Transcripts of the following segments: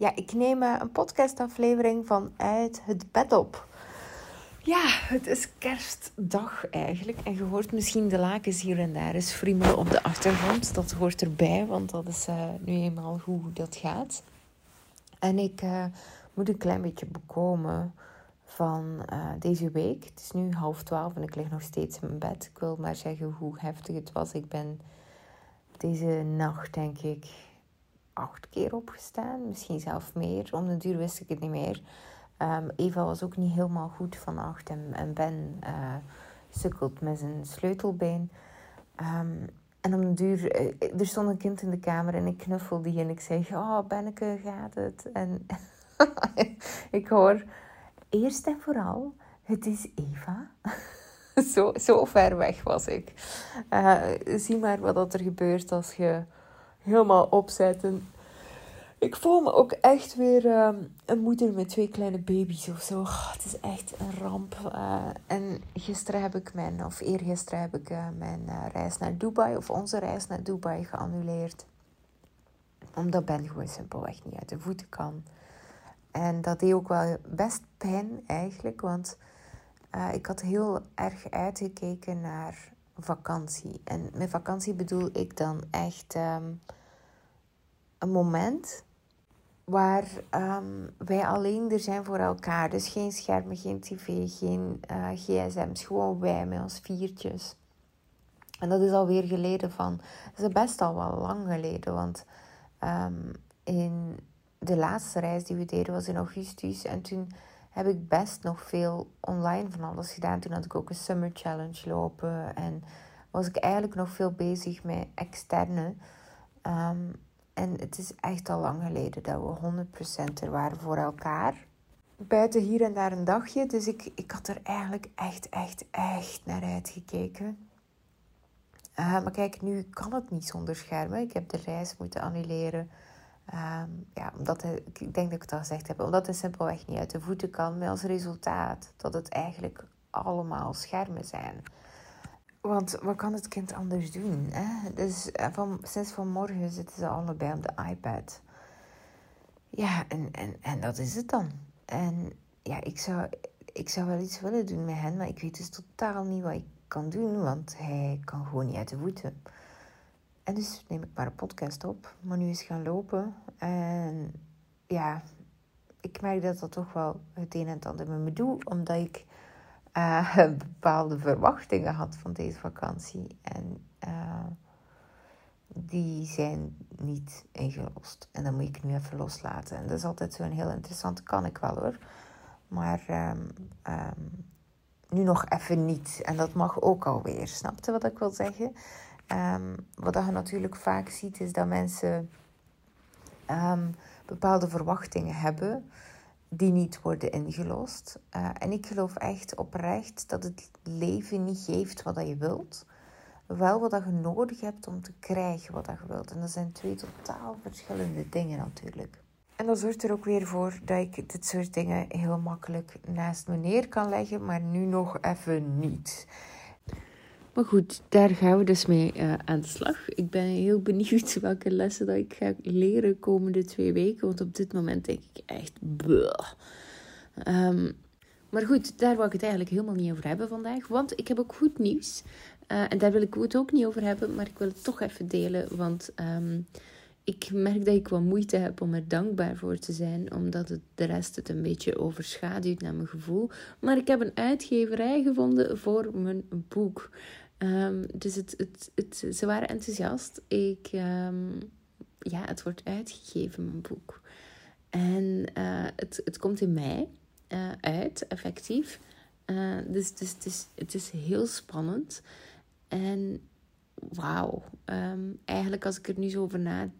Ja, ik neem uh, een podcastaflevering vanuit het bed op. Ja, het is kerstdag eigenlijk. En je hoort misschien de lakens hier en daar eens friemelen op de achtergrond. Dat hoort erbij, want dat is uh, nu eenmaal hoe dat gaat. En ik uh, moet een klein beetje bekomen van deze week. Het is nu half twaalf en ik lig nog steeds in mijn bed. Ik wil maar zeggen hoe heftig het was. Ik ben deze nacht, denk ik, acht keer opgestaan. Misschien zelf meer. Om de duur wist ik het niet meer. Um, Eva was ook niet helemaal goed vannacht. En, en Ben uh, sukkelt met zijn sleutelbeen. Um, en om de duur... Uh, er stond een kind in de kamer en ik knuffel die. En ik zeg, oh Benneke, gaat het? En ik hoor... Eerst en vooral, het is Eva. zo, zo ver weg was ik. Uh, zie maar wat er gebeurt als je helemaal opzet. Ik voel me ook echt weer uh, een moeder met twee kleine baby's of zo. Het is echt een ramp. Uh, en gisteren heb ik mijn, of eergisteren heb ik uh, mijn reis naar Dubai, of onze reis naar Dubai geannuleerd. Omdat Ben gewoon simpelweg niet uit de voeten kan. En dat deed ook wel best pijn eigenlijk, want ik had heel erg uitgekeken naar vakantie. En met vakantie bedoel ik dan echt um, een moment waar um, wij alleen er zijn voor elkaar. Dus geen schermen, geen tv, geen uh, gsm's. Gewoon wij met ons viertjes. En dat is alweer geleden van... Dat is best al wel lang geleden. Want um, in de laatste reis die we deden was in augustus. En toen heb ik best nog veel online van alles gedaan. Toen had ik ook een summer challenge lopen. En was ik eigenlijk nog veel bezig met externe... Um, en het is echt al lang geleden dat we 100% er waren voor elkaar. Buiten hier en daar een dagje. Dus ik, ik had er eigenlijk echt, echt, echt naar uitgekeken. Uh, maar kijk, nu kan het niet zonder schermen. Ik heb de reis moeten annuleren. Um, ja, omdat hij, ik denk dat ik het al gezegd heb. Omdat het simpelweg niet uit de voeten kan. Met als resultaat dat het eigenlijk allemaal schermen zijn. Want wat kan het kind anders doen? Hè? Dus eh, van, sinds vanmorgen zitten ze allebei op de iPad. Ja, en, en, en dat is het dan. En ja, ik zou, ik zou wel iets willen doen met hen, maar ik weet dus totaal niet wat ik kan doen, want hij kan gewoon niet uit de voeten. En dus neem ik maar een podcast op, maar nu is gaan lopen. En ja, ik merk dat dat toch wel het een en het ander met me doet, omdat ik uh, bepaalde verwachtingen had van deze vakantie. En uh, die zijn niet ingelost. En dan moet ik nu even loslaten. En dat is altijd zo'n heel interessant. Kan ik wel hoor. Maar um, um, nu nog even niet. En dat mag ook alweer. Snapte wat ik wil zeggen? Um, wat je natuurlijk vaak ziet is dat mensen bepaalde verwachtingen hebben die niet worden ingelost. Uh, en ik geloof echt oprecht dat het leven niet geeft wat je wilt. Wel wat je nodig hebt om te krijgen wat je wilt. En dat zijn twee totaal verschillende dingen natuurlijk. En dat zorgt er ook weer voor dat ik dit soort dingen heel makkelijk naast me neer kan leggen, maar nu nog even niet. Maar goed, daar gaan we dus mee uh, aan de slag. Ik ben heel benieuwd welke lessen dat ik ga leren komende twee weken. Want op dit moment denk ik echt... Um, maar goed, daar wil ik het eigenlijk helemaal niet over hebben vandaag. Want ik heb ook goed nieuws. Uh, en daar wil ik het ook niet over hebben. Maar ik wil het toch even delen. Want um, ik merk dat ik wat moeite heb om er dankbaar voor te zijn. Omdat het de rest het een beetje overschaduwt naar mijn gevoel. Maar ik heb een uitgeverij gevonden voor mijn boek. Um, dus het, het, het, ze waren enthousiast. Ik, um, ja, het wordt uitgegeven, mijn boek. En uh, het, het komt in mei uh, uit, effectief. Uh, dus, dus het, is, het is heel spannend. En wauw, um, eigenlijk als ik er nu zo over nadenk,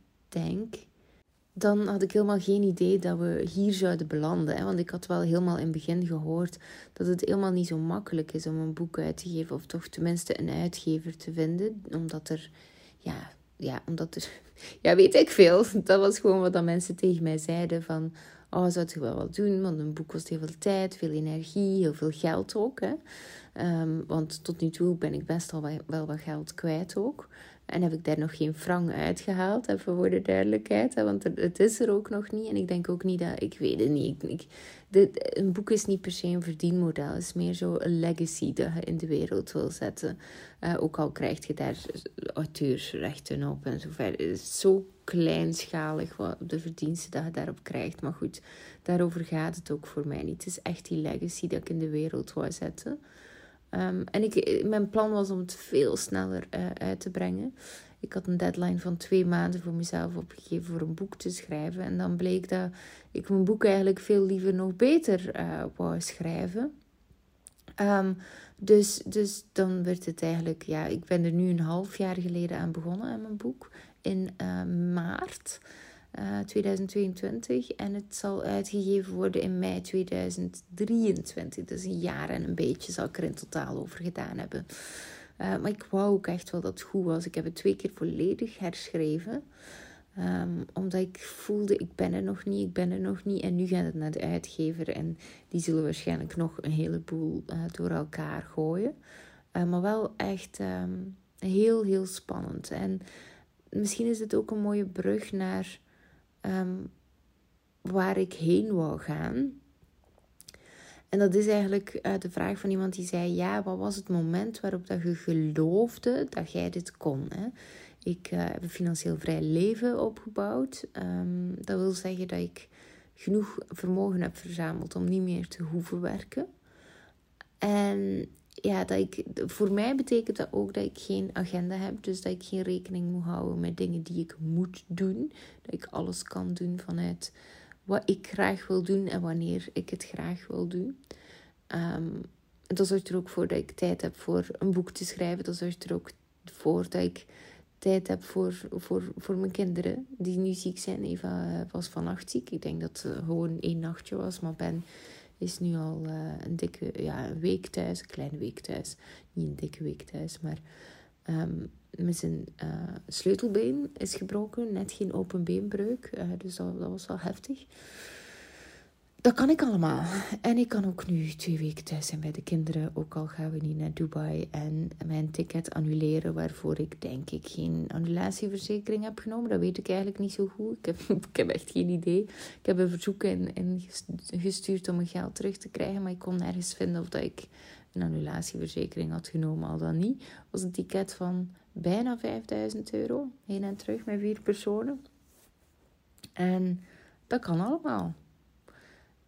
dan had ik helemaal geen idee dat we hier zouden belanden. Hè? Want ik had wel helemaal in het begin gehoord dat het helemaal niet zo makkelijk is om een boek uit te geven. Of toch tenminste een uitgever te vinden. Omdat er, ja, ja, omdat er, ja, weet ik veel. Dat was gewoon wat dan mensen tegen mij zeiden van... Oh, zou het wel wat doen? Want een boek kost heel veel tijd, veel energie, heel veel geld ook. Hè? Um, want tot nu toe ben ik best al wel wat geld kwijt ook. En heb ik daar nog geen frank uitgehaald, even voor de duidelijkheid. Want het is er ook nog niet. En ik denk ook niet dat, ik weet het niet. Ik, een boek is niet per se een verdienmodel. Het is meer zo een legacy dat je in de wereld wil zetten. Uh, ook al krijg je daar auteursrechten op en zo verder. Het is zo kleinschalig wat de verdiensten dat je daarop krijgt. Maar goed, daarover gaat het ook voor mij niet. Het is echt die legacy dat ik in de wereld wou zetten. Um, en ik, mijn plan was om het veel sneller uh, uit te brengen. Ik had een deadline van twee maanden voor mezelf opgegeven voor een boek te schrijven. En dan bleek dat ik mijn boek eigenlijk veel liever nog beter uh, wou schrijven. Um, dus, dus dan werd het eigenlijk, ja, ik ben er nu een half jaar geleden aan begonnen aan mijn boek. In maart. 2022 eh, en het zal uitgegeven worden in mei 2023. Dus een jaar en een beetje zal ik er in totaal over gedaan hebben. Uh, maar ik wou ook echt wel dat het goed was. Ik heb het twee keer volledig herschreven. Um, omdat ik voelde, ik ben er nog niet, ik ben er nog niet. En nu gaat het naar de uitgever. En die zullen waarschijnlijk nog een heleboel uh, door elkaar gooien. Maar wel echt um, heel, heel spannend. En misschien is het ook een mooie brug naar um, waar ik heen wou gaan. En dat is eigenlijk uh, de vraag van iemand die zei: Ja, wat was het moment waarop dat je geloofde dat jij dit kon? Hè? Ik uh, heb een financieel vrij leven opgebouwd. Um, dat wil zeggen dat ik genoeg vermogen heb verzameld om niet meer te hoeven werken. En ja, dat ik, voor mij betekent dat ook dat ik geen agenda heb. Dus dat ik geen rekening moet houden met dingen die ik moet doen. Dat ik alles kan doen vanuit wat ik graag wil doen en wanneer ik het graag wil doen. Um, dat zorgt er ook voor dat ik tijd heb voor een boek te schrijven. Dat zorgt er ook voor dat ik tijd heb voor, voor, voor mijn kinderen die nu ziek zijn. Eva was vannacht ziek. Ik denk dat het gewoon één nachtje was, maar Ben is nu al uh, een dikke ja, een week thuis, een kleine week thuis. Niet een dikke week thuis, maar um, met zijn uh, sleutelbeen is gebroken. Net geen open beenbreuk, uh, dus dat was wel heftig dat kan ik allemaal. En ik kan ook nu twee weken thuis zijn bij de kinderen. Ook al gaan we niet naar Dubai. En mijn ticket annuleren. Waarvoor ik denk ik geen annulatieverzekering heb genomen. Dat weet ik eigenlijk niet zo goed. Ik heb, echt geen idee. Ik heb een verzoek in gestuurd om mijn geld terug te krijgen. Maar ik kon nergens vinden of dat ik een annulatieverzekering had genomen. Al dan niet. was een ticket van bijna 5000 euro. Heen en terug met vier personen. En dat kan allemaal.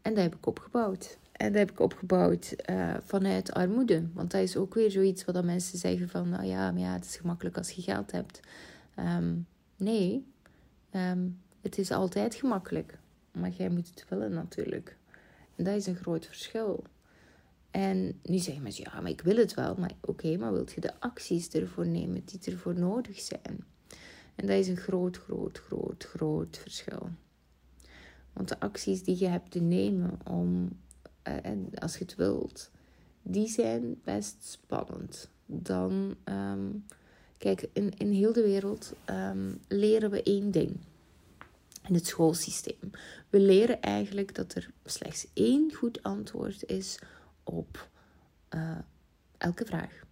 En dat heb ik opgebouwd. En dat heb ik opgebouwd uh, vanuit armoede. Want dat is ook weer zoiets wat mensen zeggen van... Nou ja, maar ja, het is gemakkelijk als je geld hebt. Um, nee, um, het is altijd gemakkelijk. Maar jij moet het willen natuurlijk. En dat is een groot verschil. En nu zeggen mensen, ja, maar ik wil het wel. Maar oké, maar wilt je de acties ervoor nemen die ervoor nodig zijn? En dat is een groot, groot, groot, groot verschil. Want de acties die je hebt te nemen om, uh, als je het wilt, die zijn best spannend. Dan, um, kijk, in, in heel de wereld um, leren we één ding. In het schoolsysteem. We leren eigenlijk dat er slechts één goed antwoord is op uh, elke vraag.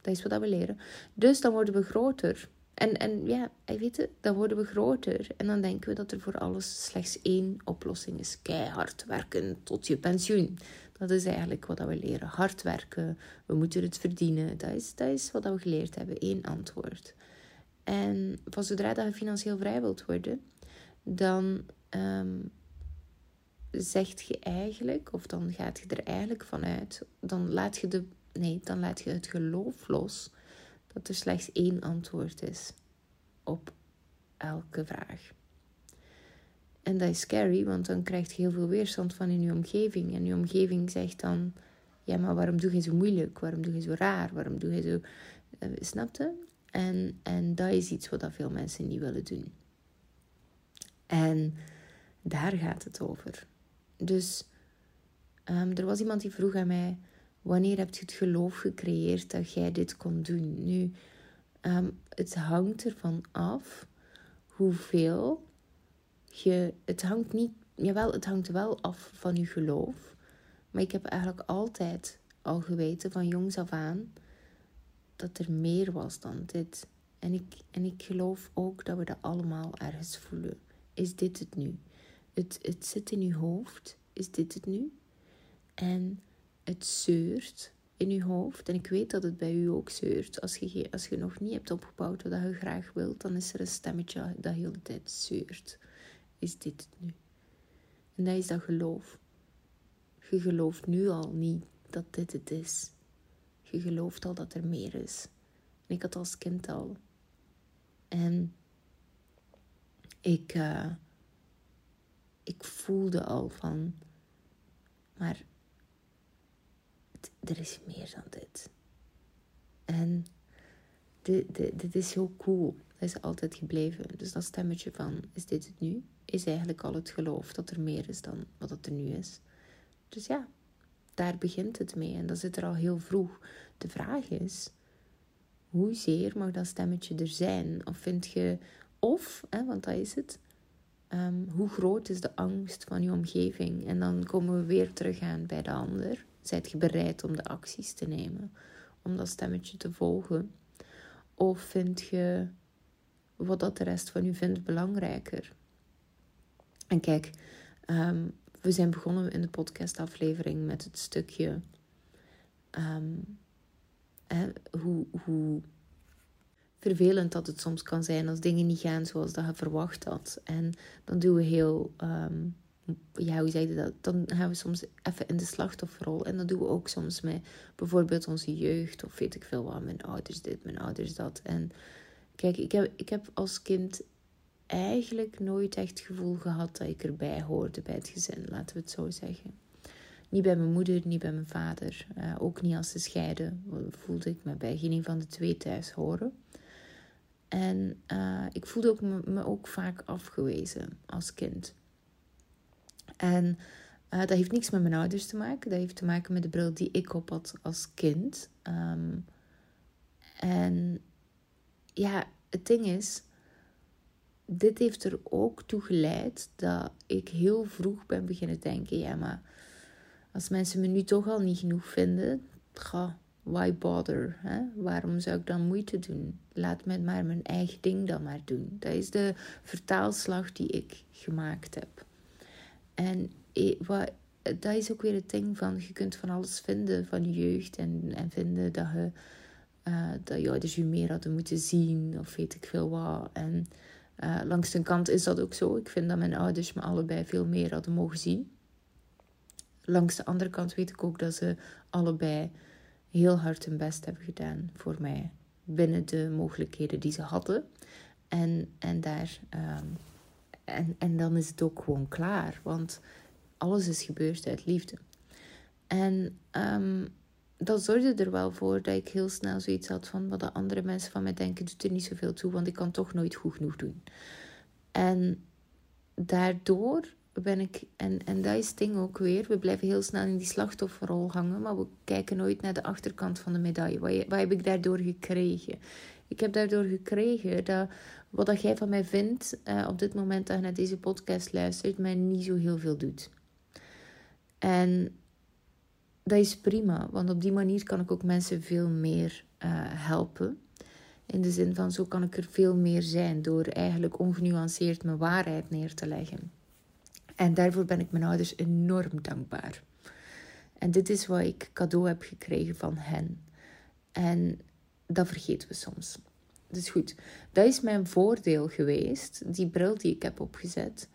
Dat is wat we leren. Dus dan worden we groter. En, en ja, weet je, dan worden we groter. En dan denken we dat er voor alles slechts één oplossing is. Keihard werken tot je pensioen. Dat is eigenlijk wat we leren. Hard werken, we moeten het verdienen. Dat is, is wat we geleerd hebben. Eén antwoord. En van zodra dat je financieel vrij wilt worden, dan um, zegt je eigenlijk, of dan gaat je er eigenlijk vanuit, dan laat je de, nee, dan laat je het geloof los dat er slechts één antwoord is op elke vraag. En dat is scary, want dan krijg je heel veel weerstand van in je omgeving. En je omgeving zegt dan: Ja, maar waarom doe je zo moeilijk? Waarom doe je zo raar? Waarom doe je zo. Uh, snapte? En, en dat is iets wat veel mensen niet willen doen. En daar gaat het over. Dus um, er was iemand die vroeg aan mij: Wanneer heb je het geloof gecreëerd dat jij dit kon doen? Nu, um, het hangt ervan af hoeveel je. Het hangt niet. Jawel, het hangt wel af van je geloof. Maar ik heb eigenlijk altijd al geweten van jongs af aan dat er meer was dan dit. En ik, en ik geloof ook dat we dat allemaal ergens voelen. Is dit het nu? Het, het zit in je hoofd. Is dit het nu? En het zeurt in je hoofd. En ik weet dat het bij u ook zeurt. Als je, als je nog niet hebt opgebouwd wat je graag wilt, dan is er een stemmetje dat heel de tijd zeurt. Is dit het nu? En dat is dat geloof. Je gelooft nu al niet dat dit het is. Je gelooft al dat er meer is. En ik had als kind al. En ik, uh, ik voelde al van, maar er is meer dan dit. En dit, dit, dit is heel cool. Dat is altijd gebleven. Dus dat stemmetje van, is dit het nu? Is eigenlijk al het geloof dat er meer is dan wat het er nu is. Dus ja, daar begint het mee. En dat zit er al heel vroeg. De vraag is, hoezeer mag dat stemmetje er zijn? Of vind je, of, hè, want dat is het, um, hoe groot is de angst van je omgeving? En dan komen we weer terug aan bij de ander. Zijt je bereid om de acties te nemen? Om dat stemmetje te volgen? Of vind je wat dat de rest van u vindt belangrijker? En kijk, um, we zijn begonnen in de podcastaflevering met het stukje hè, hoe, hoe vervelend dat het soms kan zijn als dingen niet gaan zoals dat je verwacht had. En dan doen we heel, um, ja, hoe zeg je dat? Dan gaan we soms even in de slachtofferrol. En dat doen we ook soms met bijvoorbeeld onze jeugd of weet ik veel wat. Mijn ouders dit, mijn ouders dat. En kijk, ik heb, ik heb als kind eigenlijk nooit echt het gevoel gehad dat ik erbij hoorde bij het gezin, laten we het zo zeggen. Niet bij mijn moeder, niet bij mijn vader. Uh, ook niet als ze scheiden, voelde ik me bij geen van de twee thuis horen. En uh, ik voelde ook me, ook vaak afgewezen als kind. En uh, dat heeft niks met mijn ouders te maken. Dat heeft te maken met de bril die ik op had als kind. Um, en ja, het ding is, dit heeft er ook toe geleid dat ik heel vroeg ben beginnen denken: ja, maar als mensen me nu toch al niet genoeg vinden, ga, why bother? Hè? Waarom zou ik dan moeite doen? Laat me maar mijn eigen ding dan maar doen. Dat is de vertaalslag die ik gemaakt heb. En wat, dat is ook weer het ding van: je kunt van alles vinden van je jeugd en, en vinden dat je. Uh, dat je ouders je meer hadden moeten zien, of weet ik veel wat. En uh, langs de kant is dat ook zo. Ik vind dat mijn ouders me allebei veel meer hadden mogen zien. Langs de andere kant weet ik ook dat ze allebei heel hard hun best hebben gedaan voor mij. Binnen de mogelijkheden die ze hadden. En, en, daar, um, en, en dan is het ook gewoon klaar. Want alles is gebeurd uit liefde. En um, dat zorgde er wel voor dat ik heel snel zoiets had van wat de andere mensen van mij denken, doet er niet zoveel toe, want ik kan toch nooit goed genoeg doen. En daardoor ben ik, en, en dat is het ding ook weer, we blijven heel snel in die slachtofferrol hangen, maar we kijken nooit naar de achterkant van de medaille. Wat, wat heb ik daardoor gekregen? Ik heb daardoor gekregen dat wat dat jij van mij vindt uh, op dit moment dat je naar deze podcast luistert, mij niet zo heel veel doet. En dat is prima, want op die manier kan ik ook mensen veel meer uh, helpen. In de zin van zo kan ik er veel meer zijn door eigenlijk ongenuanceerd mijn waarheid neer te leggen. En daarvoor ben ik mijn ouders enorm dankbaar. En dit is wat ik cadeau heb gekregen van hen. En dat vergeten we soms. Dus goed, dat is mijn voordeel geweest, die bril die ik heb opgezet,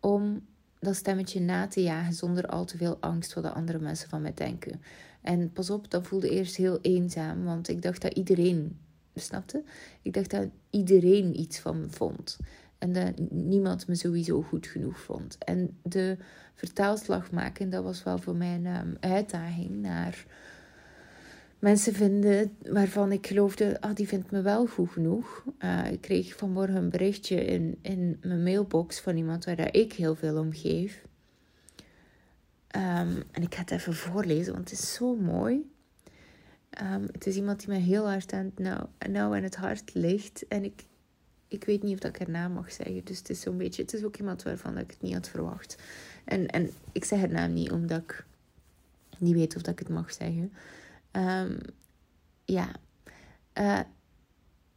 om dat stemmetje na te jagen zonder al te veel angst wat de andere mensen van mij denken. En pas op, dat voelde eerst heel eenzaam, want ik dacht dat iedereen, snapte? Ik dacht dat iedereen iets van me vond. En dat niemand me sowieso goed genoeg vond. En de vertaalslag maken, dat was wel voor mij een um, uitdaging naar mensen vinden waarvan ik geloofde, ah, die vindt me wel goed genoeg. Uh, ik kreeg vanmorgen een berichtje in, in mijn mailbox van iemand waar ik heel veel om geef. Um, en ik ga het even voorlezen, want het is zo mooi. Um, het is iemand die me heel hard aan het, nou, nou aan het hart ligt. En ik, ik weet niet of ik haar naam mag zeggen. Dus het is zo'n beetje... Het is ook iemand waarvan ik het niet had verwacht. En, en ik zeg haar naam niet omdat ik niet weet of dat ik het mag zeggen. Um, ja. Uh,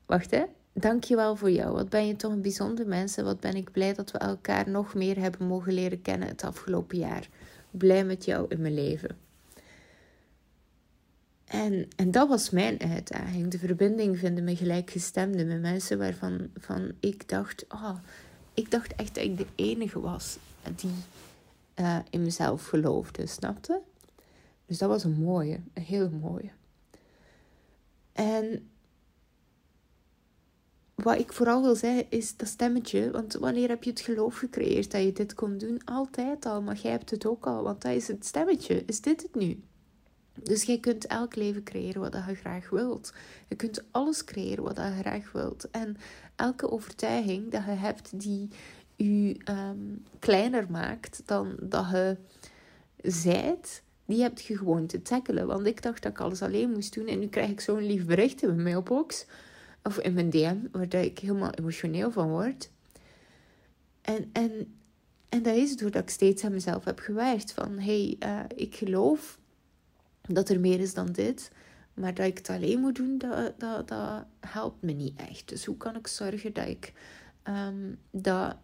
wacht hè. dankjewel voor jou. Wat ben je toch een bijzonder mens. wat ben ik blij dat we elkaar nog meer hebben mogen leren kennen het afgelopen jaar. Blij met jou in mijn leven. En, en dat was mijn uitdaging. De verbinding vinden met gelijkgestemde. Met mensen waarvan van ik dacht... Oh, ik dacht echt dat ik de enige was die uh, in mezelf geloofde. Snapte? Dus dat was een mooie. Een heel mooie. En wat ik vooral wil zeggen is dat stemmetje. Want wanneer heb je het geloof gecreëerd dat je dit kon doen? Altijd al, maar jij hebt het ook al. Want dat is het stemmetje. Is dit het nu? Dus jij kunt elk leven creëren wat je graag wilt. Je kunt alles creëren wat je graag wilt. En elke overtuiging dat je hebt die je ehm, kleiner maakt dan dat je zijt, die heb je gewoon te tackelen. Want ik dacht dat ik alles alleen moest doen. En nu krijg ik zo'n lief bericht in mijn mailbox. Of in mijn DM, waar ik helemaal emotioneel van word. En, en, en dat is doordat ik steeds aan mezelf heb gewerkt. Van, hey, uh, ik geloof dat er meer is dan dit. Maar dat ik het alleen moet doen, dat, dat, dat helpt me niet echt. Dus hoe kan ik zorgen dat ik um, dat,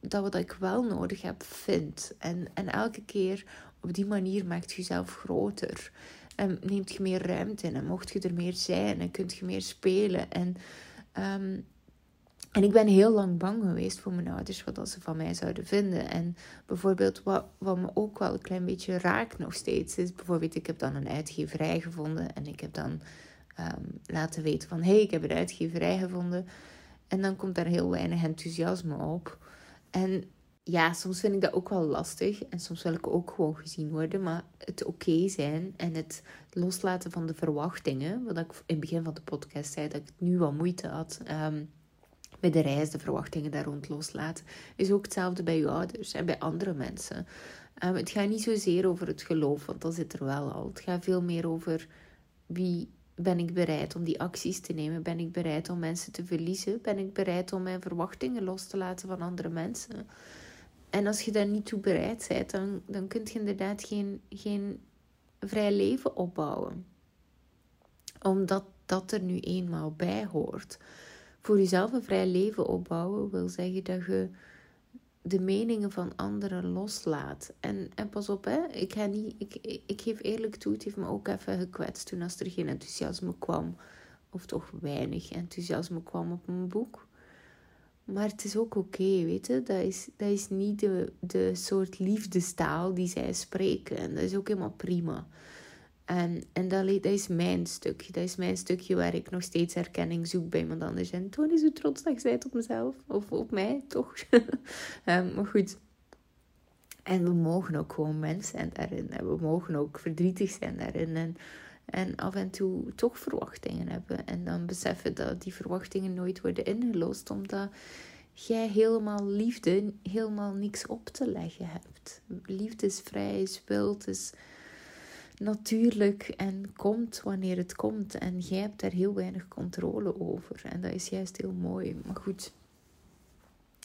dat wat ik wel nodig heb, vind? En, en elke keer op die manier maakt je jezelf groter. En neemt je meer ruimte in. En mocht je er meer zijn. En kunt je meer spelen. En um, en ik ben heel lang bang geweest voor mijn ouders, wat ze van mij zouden vinden. En bijvoorbeeld, wat, wat me ook wel een klein beetje raakt nog steeds, is bijvoorbeeld, ik heb dan een uitgeverij gevonden. En ik heb dan ehm, laten weten van, hé, hey, ik heb een uitgeverij gevonden. En dan komt daar heel weinig enthousiasme op. En ja, soms vind ik dat ook wel lastig. En soms wil ik ook gewoon gezien worden. Maar het oké zijn en het loslaten van de verwachtingen. Wat ik in het begin van de podcast zei, dat ik nu wel moeite had. Ehm, bij de reis, de verwachtingen daar rond loslaten. Is ook hetzelfde bij je ouders en bij andere mensen. Um, het gaat niet zozeer over het geloof, want dat zit er wel al. Het gaat veel meer over wie ben ik bereid om die acties te nemen? Ben ik bereid om mensen te verliezen? Ben ik bereid om mijn verwachtingen los te laten van andere mensen? En als je daar niet toe bereid bent, dan, dan kun je inderdaad geen, geen vrij leven opbouwen. Omdat dat er nu eenmaal bij hoort voor jezelf een vrij leven opbouwen wil zeggen dat je de meningen van anderen loslaat. En, en pas op, hè, ik, ga niet, ik, ik geef eerlijk toe, het heeft me ook even gekwetst toen als er geen enthousiasme kwam. Of toch weinig enthousiasme kwam op mijn boek. Maar het is ook oké, weet je. Dat is, dat is niet de, de soort liefdestaal die zij spreken. En dat is ook helemaal prima. En, en dat, is mijn stukje. Dat is mijn stukje waar ik nog steeds herkenning zoek bij iemand anders. En toen is hoe trots dat op mezelf. Of op mij, toch? um, maar goed. En we mogen ook gewoon mens zijn daarin. En we mogen ook verdrietig zijn daarin. En, en af en toe toch verwachtingen hebben. En dan beseffen dat die verwachtingen nooit worden ingelost. Omdat jij helemaal liefde, helemaal niks op te leggen hebt. Liefde is vrij, is wild, is natuurlijk en komt wanneer het komt. En jij hebt daar heel weinig controle over. En dat is juist heel mooi. Maar goed,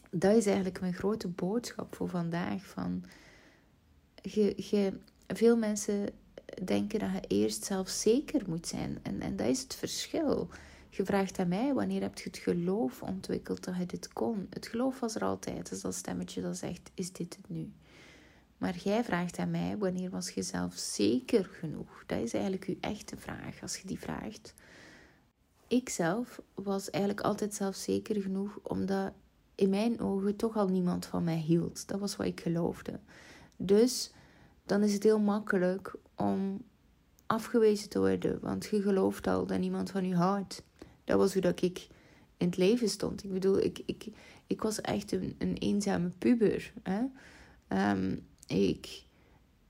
dat is eigenlijk mijn grote boodschap voor vandaag. Van, veel mensen denken dat je eerst zelfzeker moet zijn. En, en dat is het verschil. Je vraagt aan mij, wanneer heb je het geloof ontwikkeld dat je dit kon? Het geloof was er altijd. Dus dat stemmetje dat zegt, is dit het nu? Maar jij vraagt aan mij, wanneer was je zelf zeker genoeg? Dat is eigenlijk uw echte vraag, als je die vraagt. Ik zelf was eigenlijk altijd zelfzeker genoeg, omdat in mijn ogen toch al niemand van mij hield. Dat was wat ik geloofde. Dus dan is het heel makkelijk om afgewezen te worden, want je gelooft al dat niemand van je houdt. Dat was hoe dat ik in het leven stond. Ik bedoel, ik, ik, ik was echt een, een eenzame puber. Hè? Ehm, ik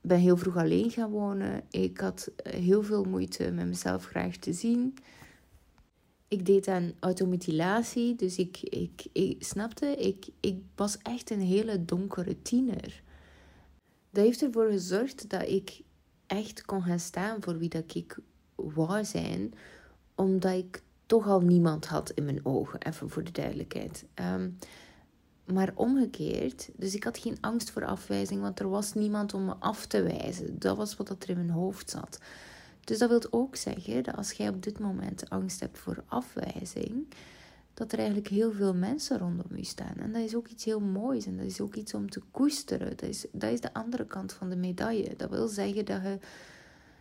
ben heel vroeg alleen gaan wonen. Ik had heel veel moeite met mezelf graag te zien. Ik deed aan automutilatie, dus ik, ik, ik snapte, ik, ik was echt een hele donkere tiener. Dat heeft ervoor gezorgd dat ik echt kon gaan staan voor wie dat ik wou zijn, omdat ik toch al niemand had in mijn ogen, even voor de duidelijkheid. Um, maar omgekeerd, dus ik had geen angst voor afwijzing, want er was niemand om me af te wijzen. Dat was wat er in mijn hoofd zat. dus dat wil ook zeggen dat als jij op dit moment angst hebt voor afwijzing, dat er eigenlijk heel veel mensen rondom je staan. En dat is ook iets heel moois en dat is ook iets om te koesteren. Dat is, dat is de andere kant van de medaille. Dat wil zeggen dat je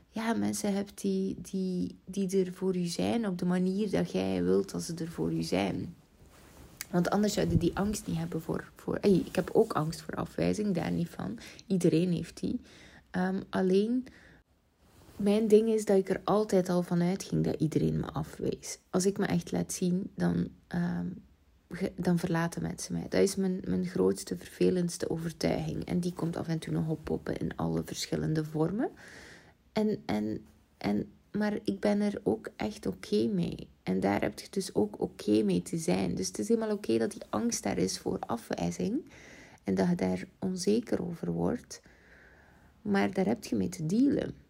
ja, mensen hebt die, die, die er voor je zijn op de manier dat jij wilt dat ze er voor je zijn. Want anders zouden die angst niet hebben voor. voor hey, ik heb ook angst voor afwijzing, daar niet van. Iedereen heeft die. Um, alleen mijn ding is dat ik er altijd al van uitging dat iedereen me afwees. Als ik me echt laat zien, dan, ehm, dan verlaten mensen mij. Dat is mijn, mijn grootste, vervelendste overtuiging. En die komt af en toe nog oppoppen in alle verschillende vormen. En, en, en, maar ik ben er ook echt oké mee. En daar heb je dus ook oké mee te zijn. Dus het is helemaal oké dat die angst daar is voor afwijzing. En dat je daar onzeker over wordt. Maar daar heb je mee te dealen.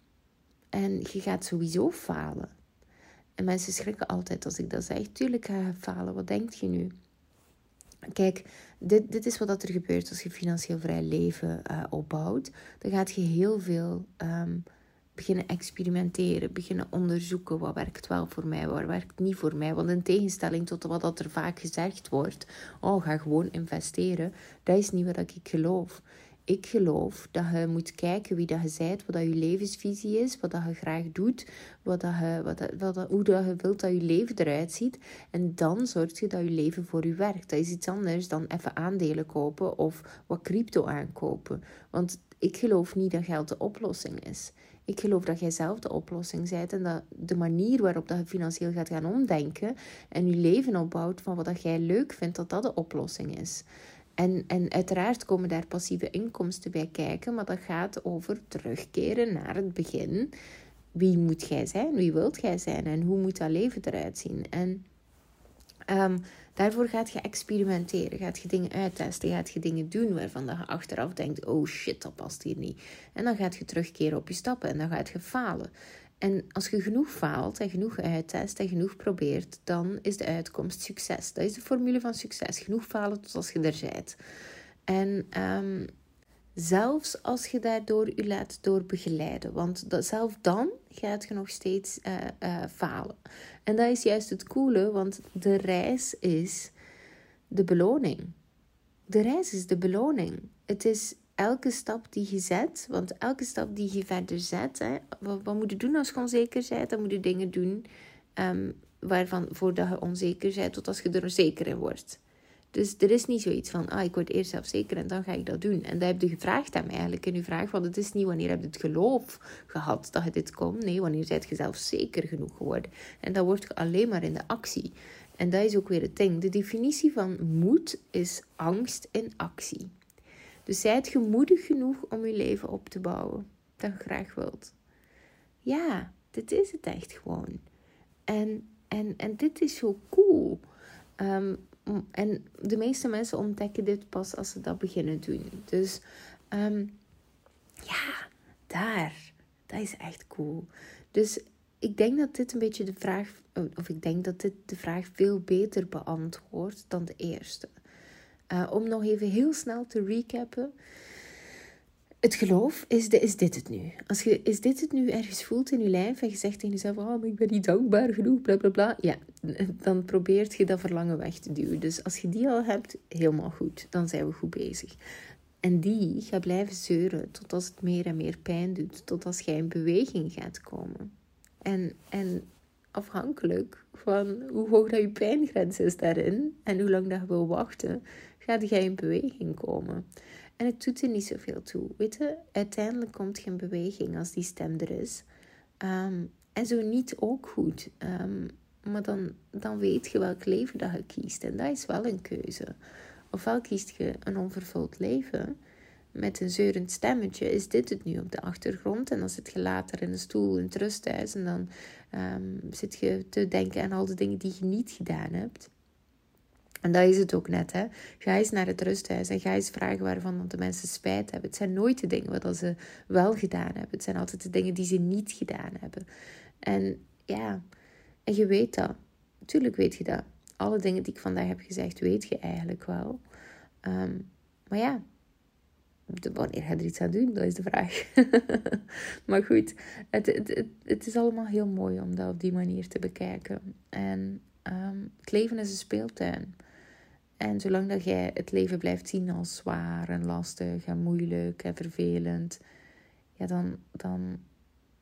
En je gaat sowieso falen. En mensen schrikken altijd als ik dat zeg. Tuurlijk ga je falen. Wat denk je nu? Kijk, dit, dit is wat er gebeurt als je financieel vrij leven uh, opbouwt. Dan gaat je heel veel um, beginnen experimenteren, beginnen onderzoeken wat werkt wel voor mij, wat werkt niet voor mij. Want in tegenstelling tot wat er vaak gezegd wordt, oh ga gewoon investeren, dat is niet wat ik geloof. Ik geloof dat je moet kijken wie dat je bent, wat dat je levensvisie is, wat dat je graag doet, wat dat je, wat dat, wat dat, hoe dat je wilt dat je leven eruit ziet. En dan zorg je dat je leven voor je werkt. Dat is iets anders dan even aandelen kopen of wat crypto aankopen. Want ik geloof niet dat geld de oplossing is. Ik geloof dat jij zelf de oplossing bent en dat de manier waarop dat je financieel gaat gaan omdenken en je leven opbouwt van wat dat jij leuk vindt, dat dat de oplossing is. En, en uiteraard komen daar passieve inkomsten bij kijken, maar dat gaat over terugkeren naar het begin. Wie moet jij zijn? Wie wilt jij zijn? En hoe moet dat leven eruit zien? En um, daarvoor gaat je experimenteren, gaat je dingen uittesten, gaat je dingen doen waarvan je achteraf denkt: oh shit, dat past hier niet. En dan gaat je terugkeren op je stappen en dan gaat je falen. En als je genoeg faalt en genoeg uittest en genoeg probeert, dan is de uitkomst succes. Dat is de formule van succes. Genoeg falen tot als je er bent. En um, zelfs als je daardoor je laat door begeleiden. Want zelf dan gaat je nog steeds uh, uh, falen. En dat is juist het coole, want de reis is de beloning. De reis is de beloning. Het is elke stap die je zet, want elke stap die je verder zet, hè, wat, moet je doen als je onzeker bent? Dan moet je dingen doen um, waarvan voordat je onzeker bent, tot als je er zeker in wordt. Dus er is niet zoiets van, ah, ik word eerst zelf zeker en dan ga ik dat doen. En dat heb je gevraagd aan mij eigenlijk in uw vraag, want het is niet wanneer heb je het geloof gehad dat je dit komt. Nee, wanneer zijt je zelf zeker genoeg geworden. En dat wordt alleen maar in de actie. En dat is ook weer het ding. De definitie van moed is angst in actie. Dus zijt je moedig genoeg om je leven op te bouwen je graag wilt. Ja, dit is het echt gewoon. En, en, en dit is zo cool. Um, en de meeste mensen ontdekken dit pas als ze dat beginnen doen. Dus um, ja, daar. Dat is echt cool. Dus ik denk dat dit een beetje de vraag, of ik denk dat dit de vraag veel beter beantwoordt dan de eerste. Uh, om nog even heel snel te recappen. Het geloof, is, de, is dit het nu? Als je is dit het nu ergens voelt in je lijf en je zegt tegen jezelf, oh, maar ik ben niet dankbaar genoeg, bla bla bla. Ja, dan probeert je dat verlangen weg te duwen. Dus als je die al hebt, helemaal goed. Dan zijn we goed bezig. En die gaat blijven zeuren tot als het meer en meer pijn doet. Tot als jij in beweging gaat komen. En, en afhankelijk van hoe hoog dat je pijngrens is daarin en hoe lang dat je wil wachten, gaat jij in beweging komen. En het doet er niet zoveel toe. Weet je, uiteindelijk komt je in beweging als die stem er is. Um, en zo niet ook goed. Um, maar dan, dan weet je welk leven dat je kiest. En dat is wel een keuze. Ofwel kiest je een onvervuld leven met een zeurend stemmetje. Is dit het nu op de achtergrond? En dan zit je later in een stoel in het rusthuis. En dan um, zit je te denken aan al de dingen die je niet gedaan hebt. En dat is het ook net, hè. Ga eens naar het rusthuis en ga eens vragen waarvan de mensen spijt hebben. Het zijn nooit de dingen wat ze wel gedaan hebben. Het zijn altijd de dingen die ze niet gedaan hebben. En ja, en je weet dat. Tuurlijk weet je dat. Alle dingen die ik vandaag heb gezegd, weet je eigenlijk wel. Um, maar ja, wanneer je er iets aan doen? Dat is de vraag. maar goed, het, het, het, is allemaal heel mooi om dat op die manier te bekijken. En ehm, het leven is een speeltuin. En zolang dat jij het leven blijft zien als zwaar en lastig en moeilijk en vervelend, ja, dan, dan,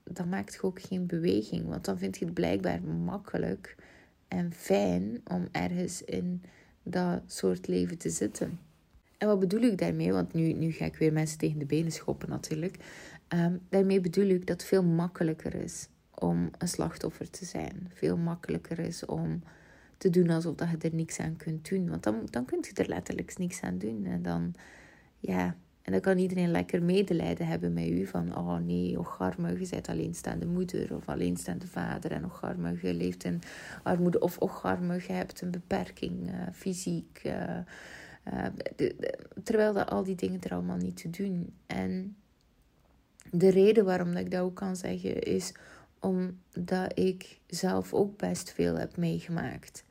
dan maakt het ook geen beweging. Want dan vind je het blijkbaar makkelijk en fijn om ergens in dat soort leven te zitten. En wat bedoel ik daarmee? Want nu, nu ga ik weer mensen tegen de benen schoppen natuurlijk. Ehm, daarmee bedoel ik dat het veel makkelijker is om een slachtoffer te zijn. Veel makkelijker is om te doen alsof dat je er niks aan kunt doen. Want dan, dan kun je er letterlijk niks aan doen. En dan, ja, en dan kan iedereen lekker medelijden hebben met u. Van, oh nee, och arme, je bent alleenstaande moeder of alleenstaande vader. En och arme, je leeft in armoede. Of och arme, je hebt een beperking, uh, fysiek. Uh, uh, terwijl dat al die dingen er allemaal niet te doen. En de reden waarom dat ik dat ook kan zeggen is omdat ik zelf ook best veel heb meegemaakt.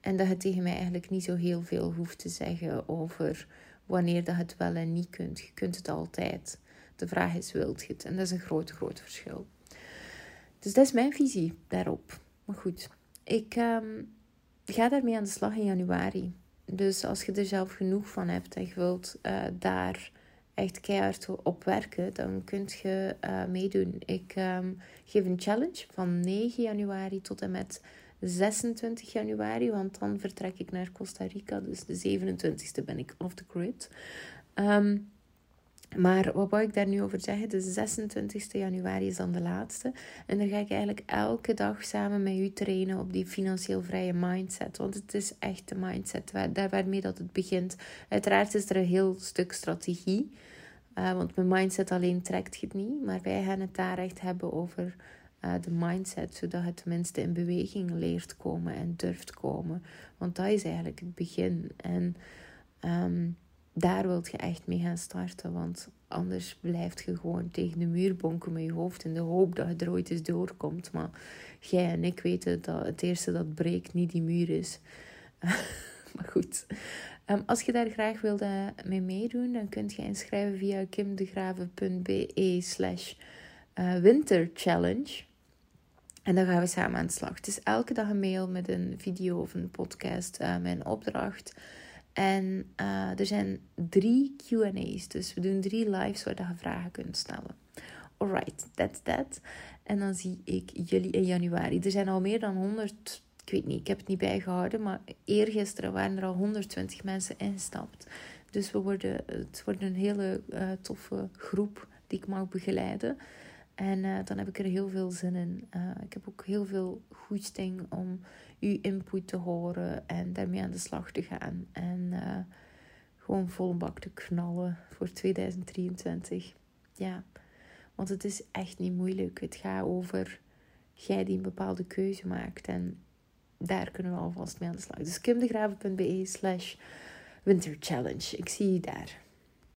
En dat het tegen mij eigenlijk niet zo heel veel hoeft te zeggen over wanneer dat het wel en niet kunt. Je kunt het altijd. De vraag is, wilt je het? En dat is een groot, groot verschil. Dus dat is mijn visie daarop. Maar goed, ik um, ga daarmee aan de slag in januari. Dus als je er zelf genoeg van hebt en je wilt uh, daar echt keihard op werken, dan kun je uh, meedoen. Ik um, geef een challenge van 9 januari tot en met 26 januari, want dan vertrek ik naar Costa Rica. Dus de 27e ben ik off the grid. Um, maar wat wou ik daar nu over zeggen? De 26 januari is dan de laatste. En dan ga ik eigenlijk elke dag samen met u trainen op die financieel vrije mindset. Want het is echt de mindset daar waarmee dat het begint. Uiteraard is er een heel stuk strategie. Uh, want mijn mindset alleen trekt het niet. Maar wij gaan het daar echt hebben over uh, de mindset. Zodat het tenminste in beweging leert komen en durft komen. Want dat is eigenlijk het begin. En... Um, daar wilt je echt mee gaan starten. Want anders blijft je gewoon tegen de muur bonken met je hoofd in de hoop dat je er ooit eens doorkomt. Maar jij en ik weten dat het eerste dat breekt niet die muur is. maar goed. Um, als je daar graag wilde mee meedoen, dan kunt je inschrijven via kimdegraven.be slash eh, winterchallenge. En dan gaan we samen aan de slag. Het is elke dag een mail met een video of een podcast, uh, mijn opdracht. En uh, er zijn drie QA's. Dus we doen drie lives waar je vragen kunt stellen. Alright, that's that. En dan zie ik jullie in januari. Er zijn al meer dan 100, ik weet niet, ik heb het niet bijgehouden. Maar eergisteren waren er al 120 mensen ingestapt. Dus we worden, het wordt een hele uh, toffe groep die ik mag begeleiden. En uh, dan heb ik er heel veel zin in. Ik heb ook heel veel goesting om uw input te horen en daarmee aan de slag te gaan. En uh, gewoon volle bak te knallen voor 2023. Ja, want het is echt niet moeilijk. Het gaat over jij die een bepaalde keuze maakt. En daar kunnen we alvast mee aan de slag. Dus kimdegraven.be slash winterchallenge. Ik zie je daar.